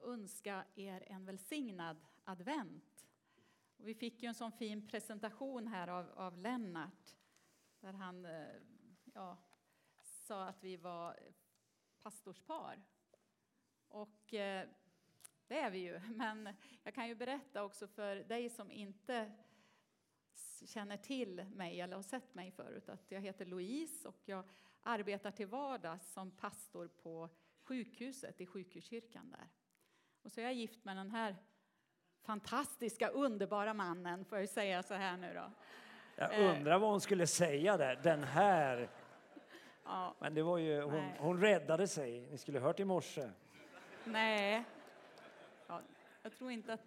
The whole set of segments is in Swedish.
önska er en välsignad advent. Och vi fick ju en sån fin presentation här av, av Lennart där han eh, ja, sa att vi var pastorspar. Och eh, det är vi ju, men jag kan ju berätta också för dig som inte känner till mig eller har sett mig förut att jag heter Louise och jag arbetar till vardags som pastor på sjukhuset i sjukhuskyrkan där. Och så är jag gift med den här fantastiska, underbara mannen, får jag säga så här nu då. Jag undrar vad hon skulle säga där, den här. Ja, Men det var ju, hon, hon räddade sig, ni skulle hört i morse. Nej, ja, jag tror inte att...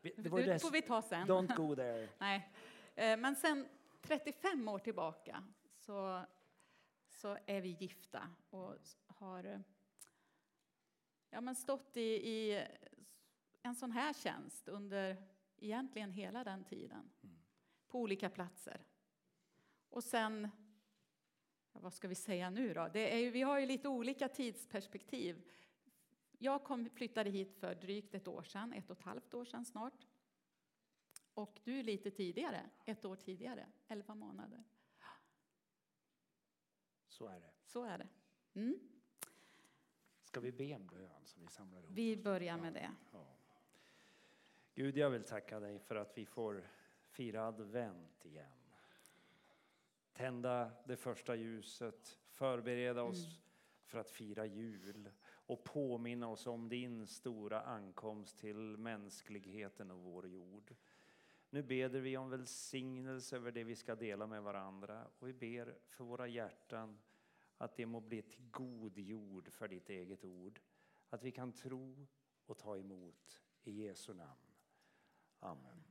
Det, det det får vi ta sen. Don't go there. Nej. Eh, men sen 35 år tillbaka så, så är vi gifta och har eh, ja, men stått i, i en sån här tjänst under egentligen hela den tiden. Mm. På olika platser. Och sen, ja, vad ska vi säga nu då? Det är ju, vi har ju lite olika tidsperspektiv. Jag kom, flyttade hit för drygt ett år sedan, ett och ett halvt år sedan snart. Och du lite tidigare, ett år tidigare, elva månader. Så är det. Så är det. Mm. Ska vi be en bön som vi samlar ihop? Vi börjar med det. Ja. Gud, jag vill tacka dig för att vi får fira advent igen. Tända det första ljuset, förbereda oss mm. för att fira jul och påminna oss om din stora ankomst till mänskligheten och vår jord. Nu beder vi om välsignelse över det vi ska dela med varandra och vi ber för våra hjärtan att det må bli till god jord för ditt eget ord. Att vi kan tro och ta emot i Jesu namn. Amen.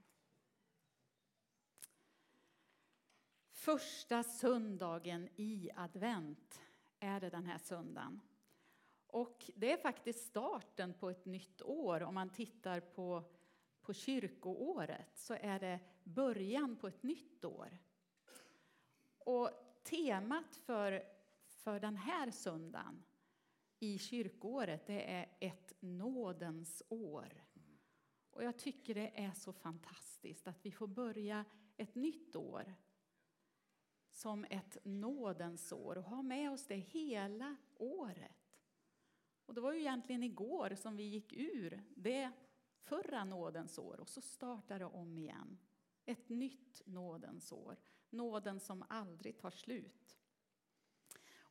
Första söndagen i advent är det den här söndagen. Och det är faktiskt starten på ett nytt år. Om man tittar på, på kyrkoåret så är det början på ett nytt år. Och temat för, för den här söndagen i kyrkoåret det är ett nådens år. Och jag tycker det är så fantastiskt att vi får börja ett nytt år som ett nådens år och ha med oss det hela året. Och det var ju egentligen igår som vi gick ur det förra nådens år och så startar det om igen. Ett nytt nådens år, nåden som aldrig tar slut.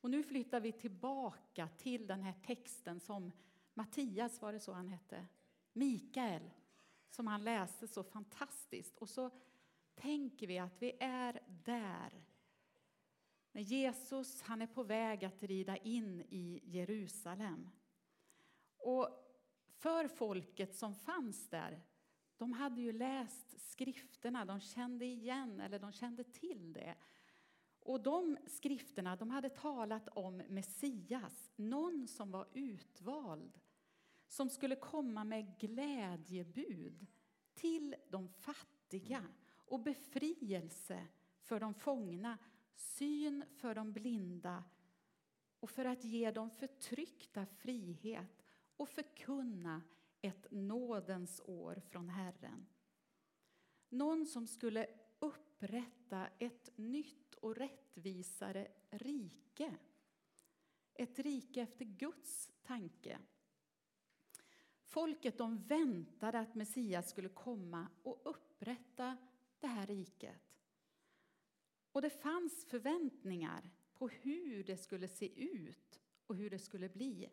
Och nu flyttar vi tillbaka till den här texten som Mattias, var det så han hette? Mikael som han läste så fantastiskt. Och så tänker vi att vi är där. När Jesus han är på väg att rida in i Jerusalem. Och för folket som fanns där, de hade ju läst skrifterna, de kände igen eller de kände till det. Och de skrifterna de hade talat om Messias, någon som var utvald som skulle komma med glädjebud till de fattiga och befrielse för de fångna, syn för de blinda och för att ge de förtryckta frihet och förkunna ett nådens år från Herren. Någon som skulle upprätta ett nytt och rättvisare rike. Ett rike efter Guds tanke. Folket de väntade att Messias skulle komma och upprätta det här riket. Och det fanns förväntningar på hur det skulle se ut och hur det skulle bli.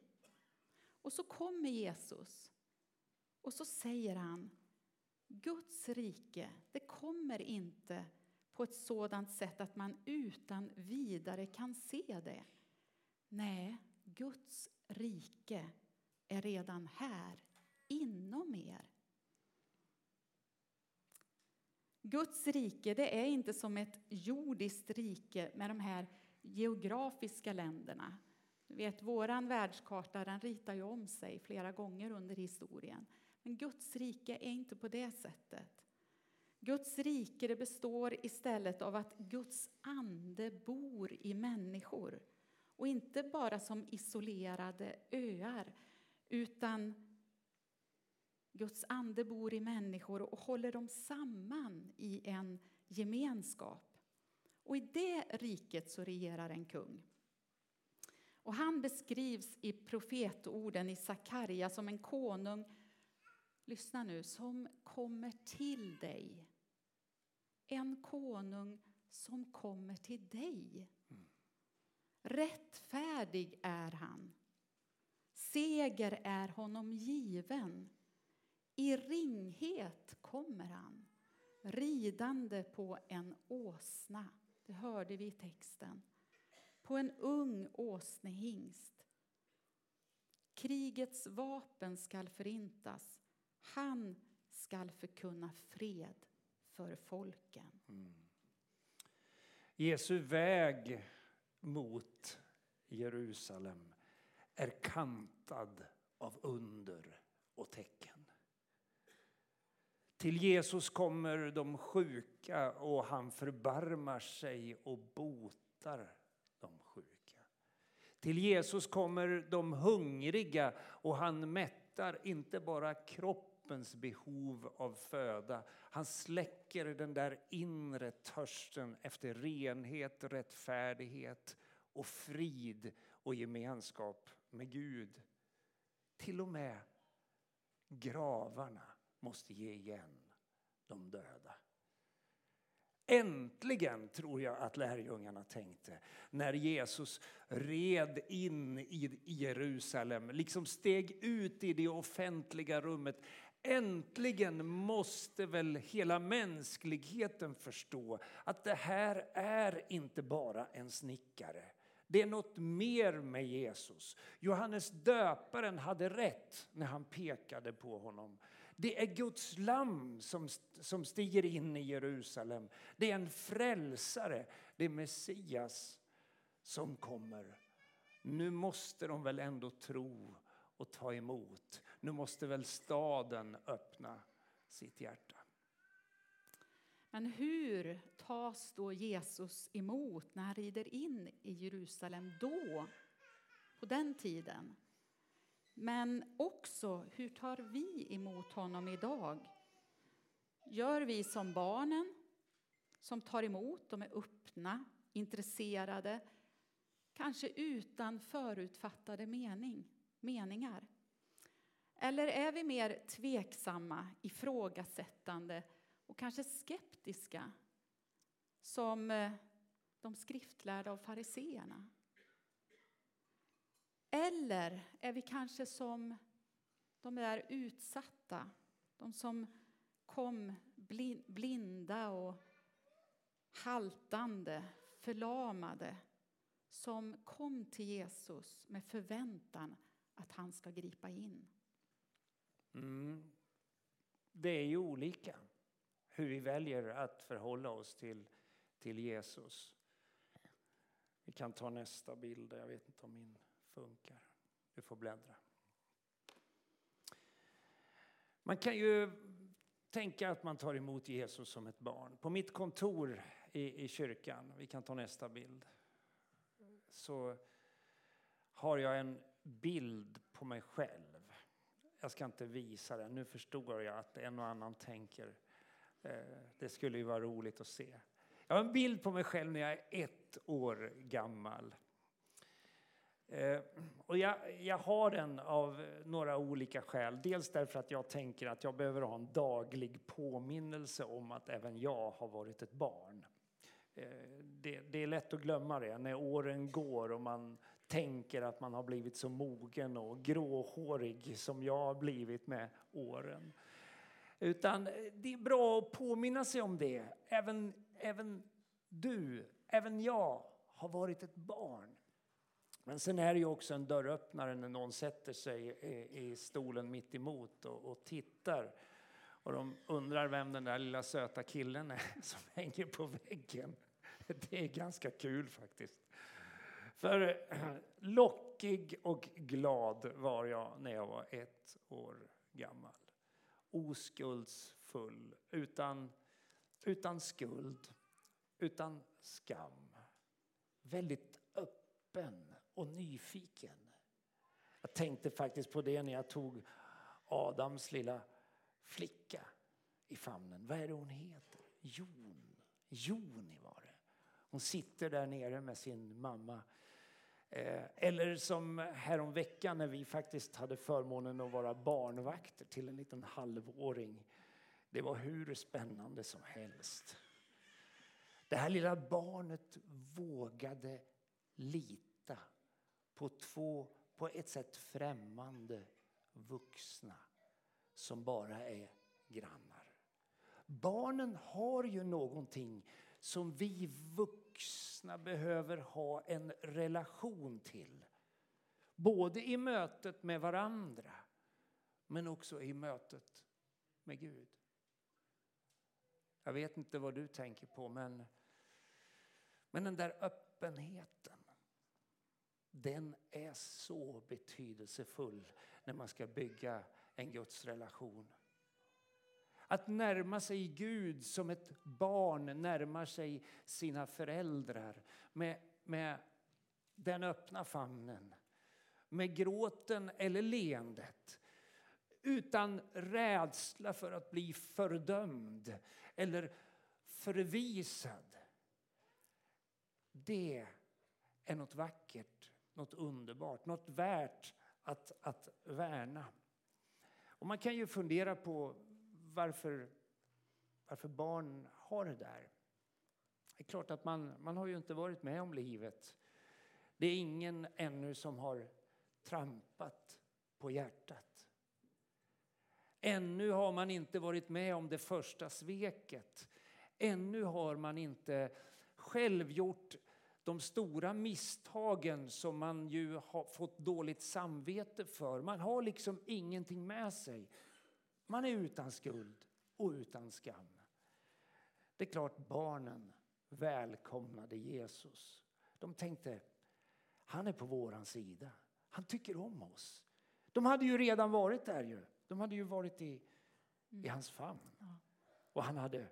Och så kommer Jesus och så säger han Guds rike, det kommer inte på ett sådant sätt att man utan vidare kan se det. Nej, Guds rike är redan här inom er. Guds rike det är inte som ett jordiskt rike med de här geografiska länderna. Du vet, våran världskarta den ritar ju om sig flera gånger under historien. Men Guds rike är inte på det sättet. Guds rike det består istället av att Guds ande bor i människor. Och inte bara som isolerade öar, utan Guds ande bor i människor och håller dem samman i en gemenskap. Och i det riket så regerar en kung. Och han beskrivs i profetorden i Sakarja som en konung, lyssna nu, som kommer till dig. En konung som kommer till dig. Rättfärdig är han. Seger är honom given. I ringhet kommer han, ridande på en åsna. Det hörde vi i texten. På en ung åsnehingst. Krigets vapen skall förintas. Han skall förkunna fred för folken. Mm. Jesu väg mot Jerusalem är kantad av under och tecken. Till Jesus kommer de sjuka och han förbarmar sig och botar de sjuka. Till Jesus kommer de hungriga och han mättar inte bara kroppens behov av föda. Han släcker den där inre törsten efter renhet, rättfärdighet och frid och gemenskap med Gud. Till och med gravarna måste ge igen de döda. Äntligen, tror jag att lärjungarna tänkte när Jesus red in i Jerusalem, liksom steg ut i det offentliga rummet. Äntligen måste väl hela mänskligheten förstå att det här är inte bara en snickare. Det är något mer med Jesus. Johannes döparen hade rätt när han pekade på honom. Det är Guds lamm som, som stiger in i Jerusalem. Det är en frälsare, det är Messias som kommer. Nu måste de väl ändå tro och ta emot. Nu måste väl staden öppna sitt hjärta. Men hur tas då Jesus emot när han rider in i Jerusalem då, på den tiden? Men också, hur tar vi emot honom idag? Gör vi som barnen, som tar emot, de är öppna, intresserade, kanske utan förutfattade mening, meningar? Eller är vi mer tveksamma, ifrågasättande och kanske skeptiska som eh, de skriftlärda och fariseerna? Eller är vi kanske som de där utsatta, de som kom blinda och haltande, förlamade som kom till Jesus med förväntan att han ska gripa in. Mm. Det är ju olika hur vi väljer att förhålla oss till, till Jesus. Vi kan ta nästa bild. Jag vet inte om min funkar. Du får bläddra. Man kan ju tänka att man tar emot Jesus som ett barn. På mitt kontor i, i kyrkan, vi kan ta nästa bild, så har jag en bild på mig själv. Jag ska inte visa den. Nu förstår jag att en och annan tänker eh, det skulle ju vara roligt att se. Jag har en bild på mig själv när jag är ett år gammal. Eh, och jag, jag, har den av några olika skäl. Dels därför att jag tänker att jag behöver ha en daglig påminnelse om att även jag har varit ett barn. Eh, det, det, är lätt att glömma det när åren går och man tänker att man har blivit så mogen och gråhårig som jag har blivit med åren. Utan eh, det är bra att påminna sig om det. Även, även du, även jag har varit ett barn. Men sen är det ju också en dörröppnare när någon sätter sig i, i stolen mitt emot och, och tittar. Och de undrar vem den där lilla söta killen är som hänger på väggen. Det är ganska kul faktiskt. För lockig och glad var jag när jag var ett år gammal. Oskuldsfull, utan, utan skuld, utan skam. Väldigt öppen och nyfiken. Jag tänkte faktiskt på det när jag tog Adams lilla flicka i famnen. Vad är det hon heter? Jon. Joni var det. Hon sitter där nere med sin mamma. Eh, eller som häromveckan när vi faktiskt hade förmånen att vara barnvakter till en liten halvåring. Det var hur spännande som helst. Det här lilla barnet vågade lita på två på ett sätt främmande vuxna som bara är grannar. Barnen har ju någonting som vi vuxna behöver ha en relation till. Både i mötet med varandra, men också i mötet med Gud. Jag vet inte vad du tänker på, men, men den där öppenheten den är så betydelsefull när man ska bygga en Guds relation. Att närma sig Gud som ett barn närmar sig sina föräldrar med, med den öppna famnen, med gråten eller leendet utan rädsla för att bli fördömd eller förvisad. Det är något vackert, något underbart, något värt att, att värna. Och man kan ju fundera på varför, varför barn har det där. Det är klart att man, man har ju inte varit med om livet. Det är ingen ännu som har trampat på hjärtat. Ännu har man inte varit med om det första sveket. Ännu har man inte själv gjort de stora misstagen som man ju har fått dåligt samvete för. Man har liksom ingenting med sig. Man är utan skuld och utan skam. Det är klart barnen välkomnade Jesus. De tänkte, han är på våran sida. Han tycker om oss. De hade ju redan varit där ju. De hade ju varit i, mm. i hans famn. Och han hade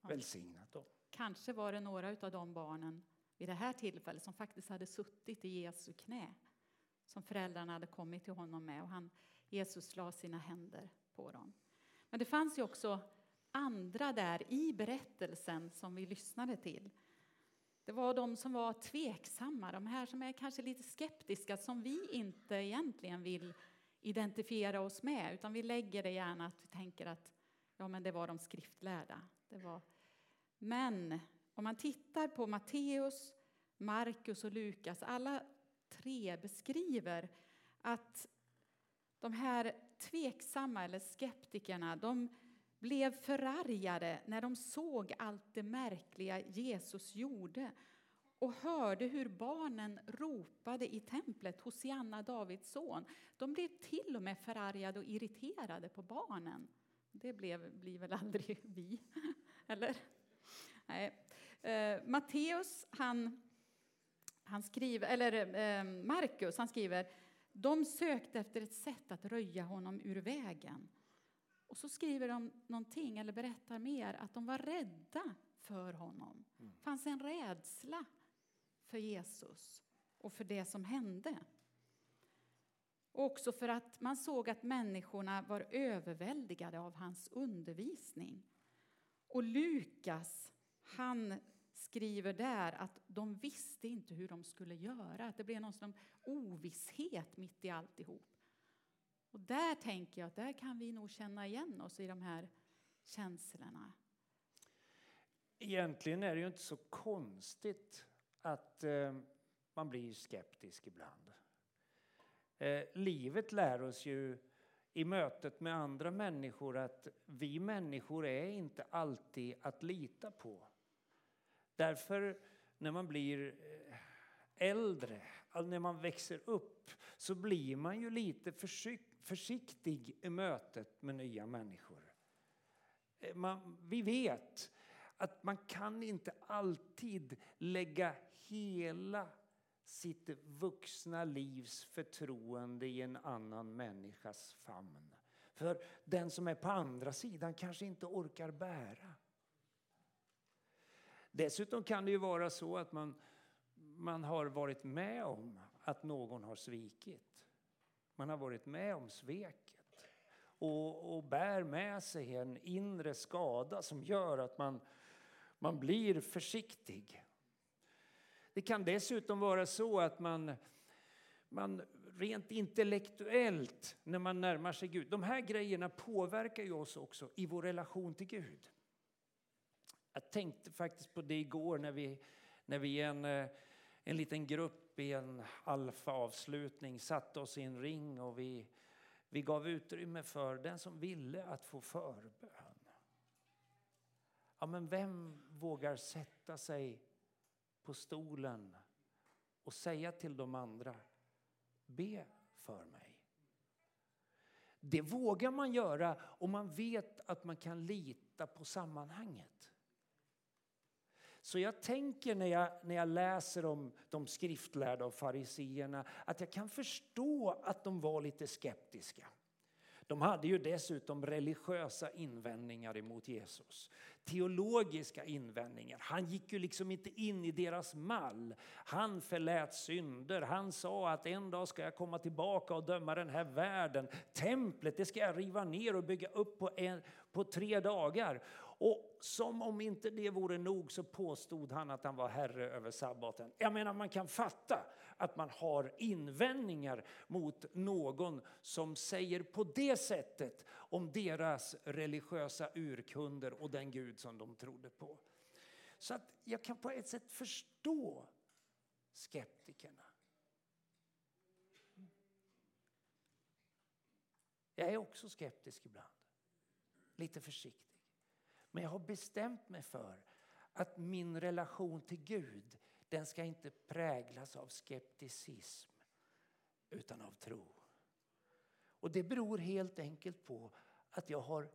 välsignat dem. Kanske var det några av de barnen vid det här tillfället som faktiskt hade suttit i Jesu knä som föräldrarna hade kommit till honom med och han, Jesus la sina händer på dem. Men det fanns ju också andra där i berättelsen som vi lyssnade till. Det var de som var tveksamma, de här som är kanske lite skeptiska, som vi inte egentligen vill identifiera oss med, utan vi lägger det gärna att vi tänker att ja, men det var de skriftlärda. Det var... Men om man tittar på Matteus, Markus och Lukas, alla tre beskriver att de här tveksamma eller skeptikerna, de blev förargade när de såg allt det märkliga Jesus gjorde och hörde hur barnen ropade i templet, Hosianna, Davids son. De blev till och med förargade och irriterade på barnen. Det blev, blir väl aldrig vi, eller? Nej. Eh, Matteus, han, han skriver, eller eh, Markus, han skriver de sökte efter ett sätt att röja honom ur vägen. Och så skriver de någonting, eller berättar mer, att de var rädda för honom. Det mm. fanns en rädsla för Jesus och för det som hände. Och också för att man såg att människorna var överväldigade av hans undervisning. Och Lukas, han skriver där att de visste inte hur de skulle göra. Att det blev någon slags ovisshet mitt i alltihop. Och där tänker jag att där kan vi nog känna igen oss i de här känslorna. Egentligen är det ju inte så konstigt att eh, man blir skeptisk ibland. Eh, livet lär oss ju i mötet med andra människor att vi människor är inte alltid att lita på. Därför, när man blir eh, äldre, när man växer upp, så blir man ju lite försiktig i mötet med nya människor. Eh, man, vi vet att man kan inte alltid lägga hela sitt vuxna livs förtroende i en annan människas famn. För den som är på andra sidan kanske inte orkar bära. Dessutom kan det ju vara så att man, man har varit med om att någon har svikit. Man har varit med om sveket och, och bär med sig en inre skada som gör att man, man blir försiktig. Det kan dessutom vara så att man, man rent intellektuellt, när man närmar sig Gud... De här grejerna påverkar ju oss också i vår relation till Gud. Jag tänkte faktiskt på det igår när vi, när vi en, eh, en liten grupp i en alfa-avslutning satte oss i en ring och vi, vi gav utrymme för den som ville att få förbön. Ja, men vem vågar sätta sig på stolen och säga till de andra, be för mig? Det vågar man göra om man vet att man kan lita på sammanhanget. Så jag tänker när jag, när jag läser om de skriftlärda och fariseerna att jag kan förstå att de var lite skeptiska. De hade ju dessutom religiösa invändningar emot Jesus. Teologiska invändningar. Han gick ju liksom inte in i deras mall. Han förlät synder. Han sa att en dag ska jag komma tillbaka och döma den här världen. Templet det ska jag riva ner och bygga upp på, en, på tre dagar. Och som om inte det vore nog så påstod han att han var herre över sabbaten. Jag menar man kan fatta att man har invändningar mot någon som säger på det sättet om deras religiösa urkunder och den Gud som de trodde på. Så att jag kan på ett sätt förstå skeptikerna. Jag är också skeptisk ibland. Lite försiktig. Men jag har bestämt mig för att min relation till Gud den ska inte präglas av skepticism utan av tro. Och Det beror helt enkelt på att jag har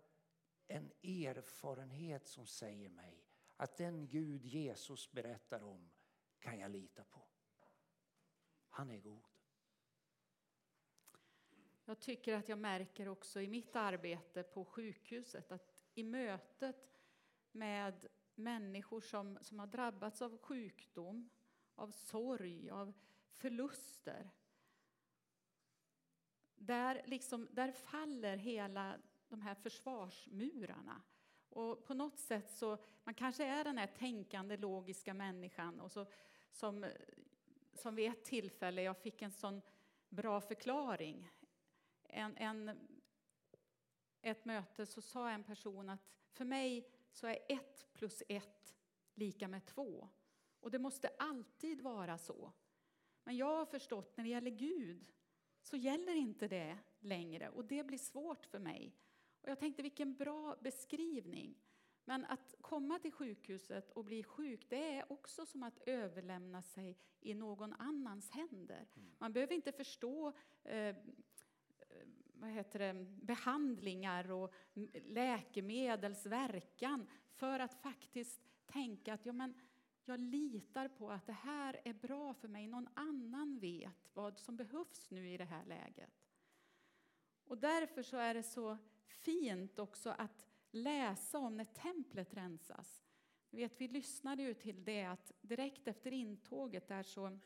en erfarenhet som säger mig att den Gud Jesus berättar om kan jag lita på. Han är god. Jag tycker att jag märker också i mitt arbete på sjukhuset att i mötet med människor som, som har drabbats av sjukdom, av sorg, av förluster. Där, liksom, där faller hela de här försvarsmurarna. Och på något sätt så, man kanske är den här tänkande, logiska människan och så, som, som vid ett tillfälle, jag fick en sån bra förklaring. En, en, ett möte så sa en person att för mig så är ett plus ett lika med två. Och det måste alltid vara så. Men jag har förstått när det gäller Gud så gäller inte det längre och det blir svårt för mig. Och jag tänkte vilken bra beskrivning. Men att komma till sjukhuset och bli sjuk, det är också som att överlämna sig i någon annans händer. Mm. Man behöver inte förstå eh, vad heter det, behandlingar och läkemedels verkan för att faktiskt tänka att ja, men jag litar på att det här är bra för mig. Någon annan vet vad som behövs nu i det här läget. Och därför så är det så fint också att läsa om när templet rensas. Vet, vi lyssnade ju till det att direkt efter intåget där så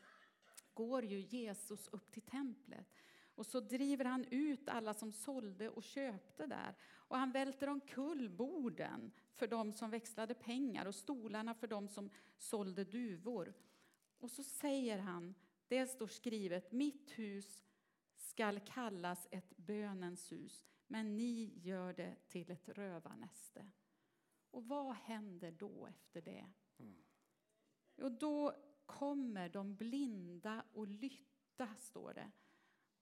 går ju Jesus upp till templet. Och så driver han ut alla som sålde och köpte där. Och han välter omkull borden för de som växlade pengar och stolarna för de som sålde duvor. Och så säger han, det står skrivet, mitt hus skall kallas ett bönens hus, men ni gör det till ett rövarnäste. Och vad händer då efter det? Mm. Och då kommer de blinda och lytta, står det.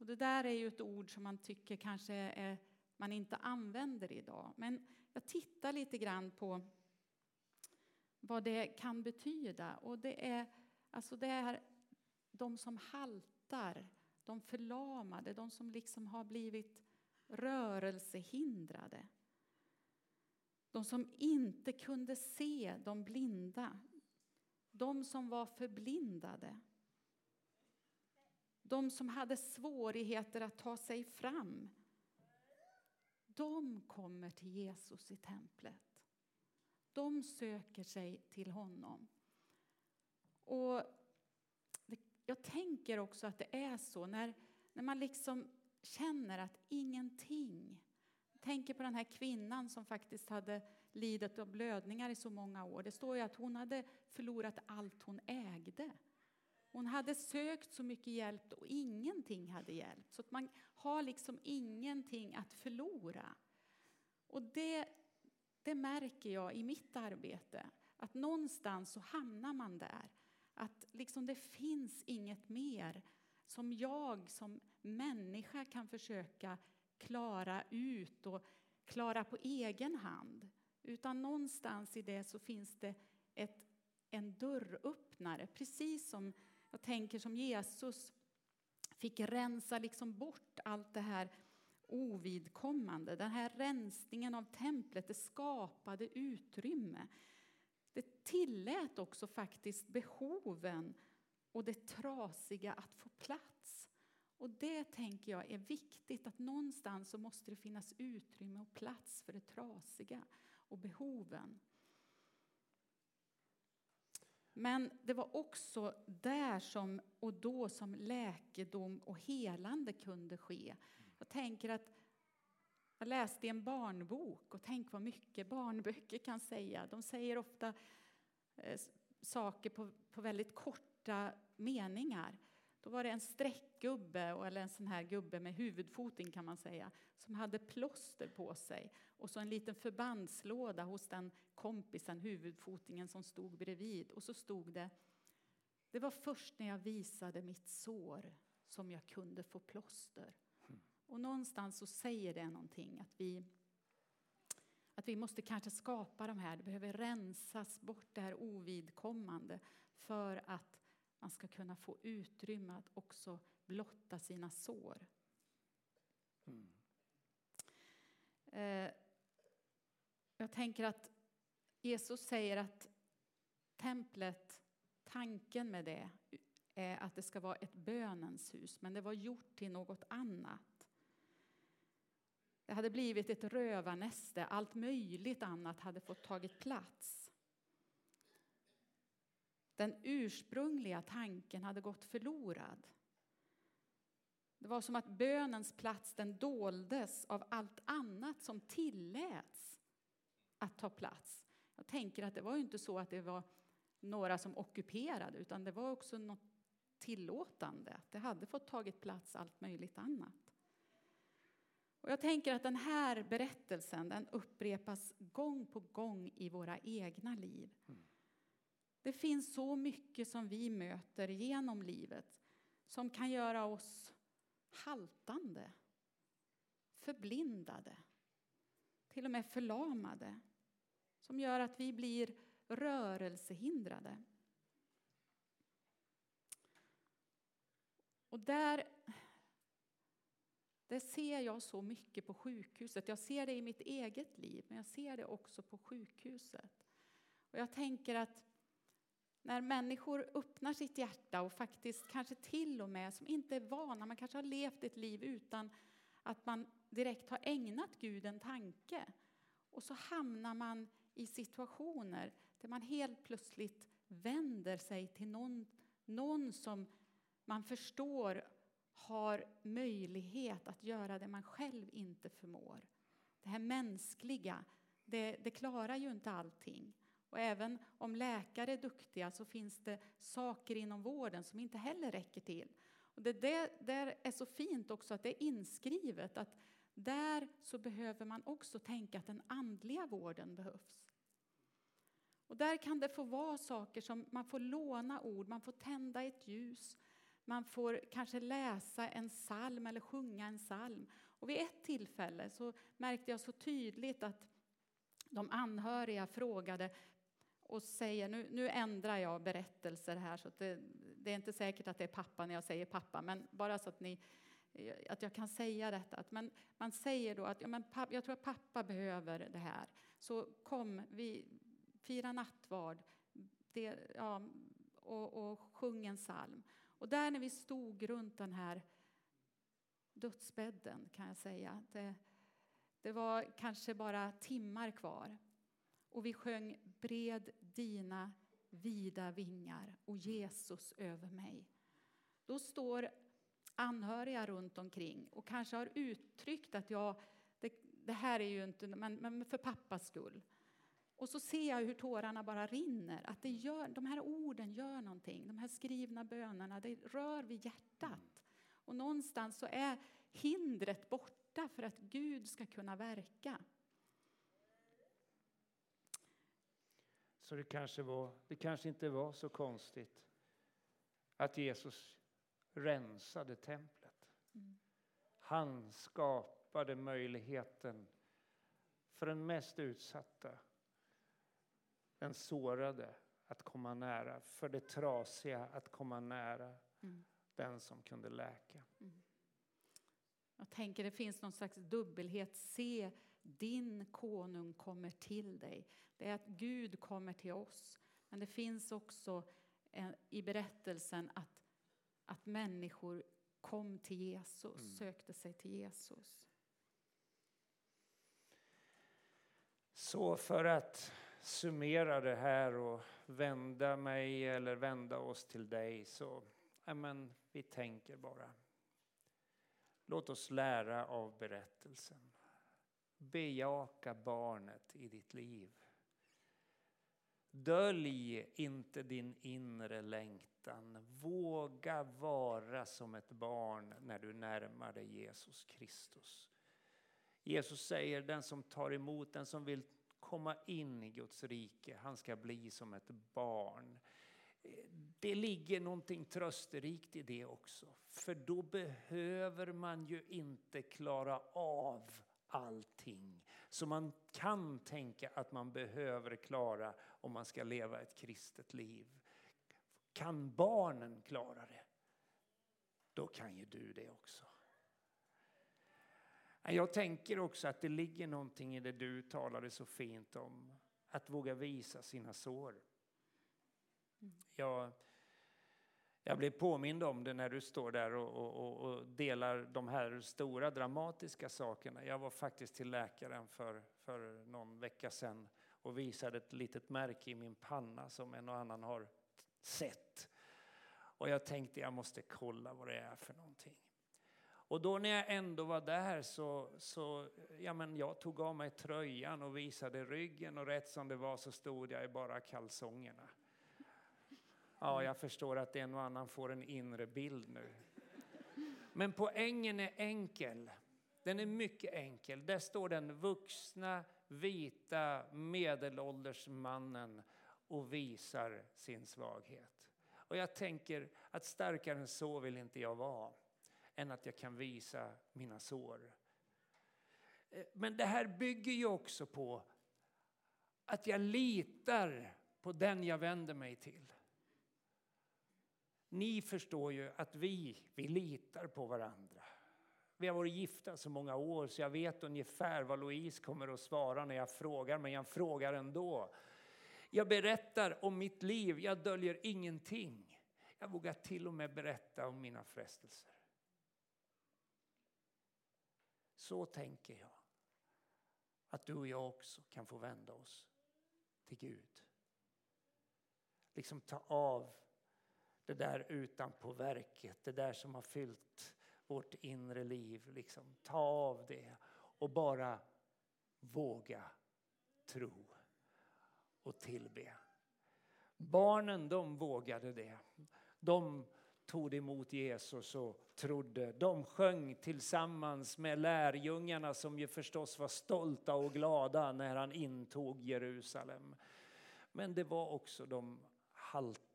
Och det där är ju ett ord som man tycker kanske är, man inte använder idag. Men jag tittar lite grann på vad det kan betyda. Och det är, alltså det är de som haltar, de förlamade, de som liksom har blivit rörelsehindrade. De som inte kunde se, de blinda. De som var förblindade. De som hade svårigheter att ta sig fram. De kommer till Jesus i templet. De söker sig till honom. Och jag tänker också att det är så när, när man liksom känner att ingenting jag tänker på den här kvinnan som faktiskt hade lidit av blödningar i så många år. Det står ju att hon hade förlorat allt hon ägde. Hon hade sökt så mycket hjälp och ingenting hade hjälpt. Så att man har liksom ingenting att förlora. Och det, det märker jag i mitt arbete. Att någonstans så hamnar man där. Att liksom det finns inget mer som jag som människa kan försöka klara ut och klara på egen hand. Utan någonstans i det så finns det ett, en dörröppnare. Precis som jag tänker som Jesus fick rensa liksom bort allt det här ovidkommande. Den här rensningen av templet det skapade utrymme. Det tillät också faktiskt behoven och det trasiga att få plats. Och det tänker jag är viktigt, att någonstans så måste det finnas utrymme och plats för det trasiga och behoven. Men det var också där som, och då som läkedom och helande kunde ske. Jag tänker att jag läste i en barnbok, och tänk vad mycket barnböcker kan säga. De säger ofta eh, saker på, på väldigt korta meningar. Då var det en streckgubbe, eller en sån här gubbe med huvudfoting kan man säga, som hade plåster på sig och så en liten förbandslåda hos den kompisen, huvudfotingen, som stod bredvid. Och så stod det Det var först när jag visade mitt sår som jag kunde få plåster. Och någonstans så säger det någonting att vi att vi måste kanske skapa de här, det behöver rensas bort det här ovidkommande för att man ska kunna få utrymme att också blotta sina sår. Mm. Eh, jag tänker att Jesus säger att templet, tanken med det är att det ska vara ett bönens hus, men det var gjort till något annat. Det hade blivit ett rövarnäste, allt möjligt annat hade fått tagit plats. Den ursprungliga tanken hade gått förlorad. Det var som att bönens plats den doldes av allt annat som tilläts att ta plats. Jag tänker att det var ju inte så att det var några som ockuperade utan det var också något tillåtande. Det hade fått tagit plats allt möjligt annat. Och jag tänker att den här berättelsen den upprepas gång på gång i våra egna liv. Mm. Det finns så mycket som vi möter genom livet som kan göra oss haltande, förblindade, till och med förlamade. Som gör att vi blir rörelsehindrade. Och där där ser jag så mycket på sjukhuset. Jag ser det i mitt eget liv, men jag ser det också på sjukhuset. Och jag tänker att när människor öppnar sitt hjärta och faktiskt kanske till och med som inte är vana, man kanske har levt ett liv utan att man direkt har ägnat Gud en tanke. Och så hamnar man i situationer där man helt plötsligt vänder sig till någon, någon som man förstår har möjlighet att göra det man själv inte förmår. Det här mänskliga, det, det klarar ju inte allting. Och även om läkare är duktiga så finns det saker inom vården som inte heller räcker till. Och det där, där är så fint också att det är inskrivet att där så behöver man också tänka att den andliga vården behövs. Och där kan det få vara saker som man får låna ord, man får tända ett ljus, man får kanske läsa en psalm eller sjunga en psalm. Och vid ett tillfälle så märkte jag så tydligt att de anhöriga frågade och säger nu, nu ändrar jag berättelser här så att det, det är inte säkert att det är pappa när jag säger pappa, men bara så att, ni, att jag kan säga detta. Att man, man säger då att ja, men pappa, jag tror att pappa behöver det här. Så kom, vi fira nattvard det, ja, och, och sjung en psalm. Och där när vi stod runt den här dödsbädden kan jag säga. Det, det var kanske bara timmar kvar. Och vi sjöng Bred dina vida vingar och Jesus över mig. Då står anhöriga runt omkring och kanske har uttryckt att jag, det, det här är ju inte, men, men för pappas skull. Och så ser jag hur tårarna bara rinner, att det gör, de här orden gör någonting. De här skrivna bönerna, det rör vid hjärtat. Och någonstans så är hindret borta för att Gud ska kunna verka. Så det kanske, var, det kanske inte var så konstigt att Jesus rensade templet. Mm. Han skapade möjligheten för den mest utsatta, den sårade, att komma nära, för det trasiga att komma nära mm. den som kunde läka. Mm. Jag tänker det finns någon slags dubbelhet. Se, din konung kommer till dig. Det är att Gud kommer till oss. Men det finns också en, i berättelsen att, att människor kom till Jesus, mm. sökte sig till Jesus. Så för att summera det här och vända mig eller vända oss till dig så, men vi tänker bara. Låt oss lära av berättelsen. Bejaka barnet i ditt liv. Dölj inte din inre längtan. Våga vara som ett barn när du närmar dig Jesus Kristus. Jesus säger den som tar emot, den som vill komma in i Guds rike, han ska bli som ett barn. Det ligger någonting trösterikt i det också. För då behöver man ju inte klara av allting som man kan tänka att man behöver klara om man ska leva ett kristet liv. Kan barnen klara det, då kan ju du det också. Jag tänker också att det ligger någonting i det du talade så fint om. Att våga visa sina sår. Jag, jag blir påmind om det när du står där och, och, och, delar de här stora dramatiska sakerna. Jag var faktiskt till läkaren för, för någon vecka sedan och visade ett litet märke i min panna som en och annan har sett. Och jag tänkte jag måste kolla vad det är för någonting. Och då när jag ändå var där så, så ja men jag tog av mig tröjan och visade ryggen och rätt som det var så stod jag i bara kalsongerna. Ja, jag förstår att en och annan får en inre bild nu. Men poängen är enkel. Den är mycket enkel. Där står den vuxna, vita, medelålders mannen och visar sin svaghet. Och jag tänker att starkare än så vill inte jag vara, än att jag kan visa mina sår. Eh, men det här bygger ju också på att jag litar på den jag vänder mig till. Ni förstår ju att vi, vi litar på varandra. Vi har varit gifta så många år så jag vet ungefär vad Louise kommer att svara när jag frågar, men jag frågar ändå. Jag berättar om mitt liv, jag döljer ingenting. Jag vågar till och med berätta om mina frestelser. Så tänker jag att du och jag också kan få vända oss till Gud. Liksom ta av det där utanpå verket, det där som har fyllt vårt inre liv. Liksom, ta av det och bara våga tro och tillbe. Barnen de vågade det. De tog emot Jesus och trodde. De sjöng tillsammans med lärjungarna som ju förstås var stolta och glada när han intog Jerusalem. Men det var också de halta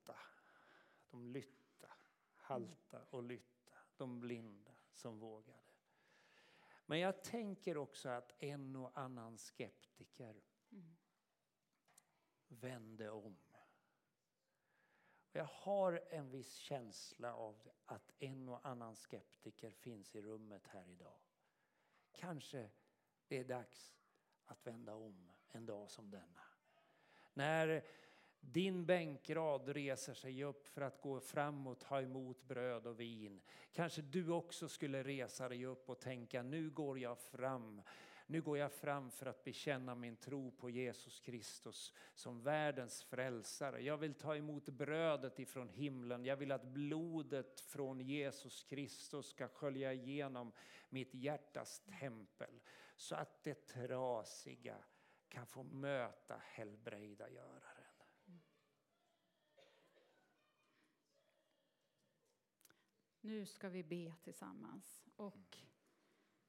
de lytta, halta och lytta, de blinda som vågade. Men jag tänker också att en och annan skeptiker mm. vände om. Jag har en viss känsla av att en och annan skeptiker finns i rummet här idag. Kanske det är dags att vända om en dag som denna. När din bänkrad reser sig upp för att gå fram och ta emot bröd och vin. Kanske du också skulle resa dig upp och tänka, nu går jag fram. Nu går jag fram för att bekänna min tro på Jesus Kristus som världens frälsare. Jag vill ta emot brödet ifrån himlen. Jag vill att blodet från Jesus Kristus ska skölja igenom mitt hjärtas tempel så att det trasiga kan få möta helbrägdagöraren. Nu ska vi be tillsammans. Och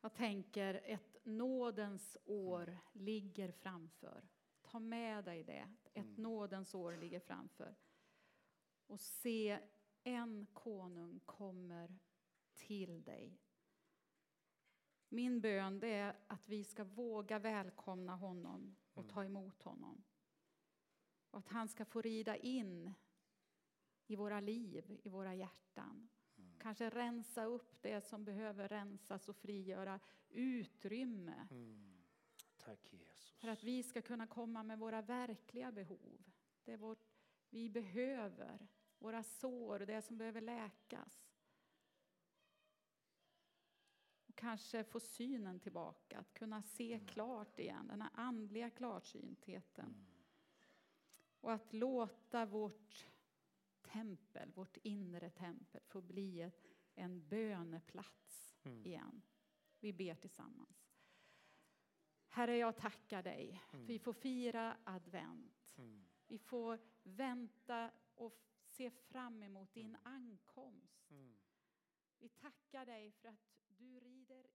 jag tänker ett nådens år ligger framför. Ta med dig det. Ett Mm. nådens år ligger framför. Och se en konung kommer till dig. Min bön är att vi ska våga välkomna honom och ta emot honom. Och att han ska få rida in i våra liv, i våra hjärtan. Kanske rensa upp det som behöver rensas och frigöra utrymme Mm. Tack Jesus. för att vi ska kunna komma med våra verkliga behov. Det vårt, vi behöver, våra sår, det som behöver läkas. Och kanske få synen tillbaka, att kunna se klart igen, den här andliga klarsyntheten. Och att låta vårt tempel, vårt inre tempel, få bli ett, en böneplats igen. Vi ber tillsammans. Herre, jag tackar dig. för Vi får fira advent. Vi får vänta och se fram emot din ankomst. Vi tackar dig för att du rider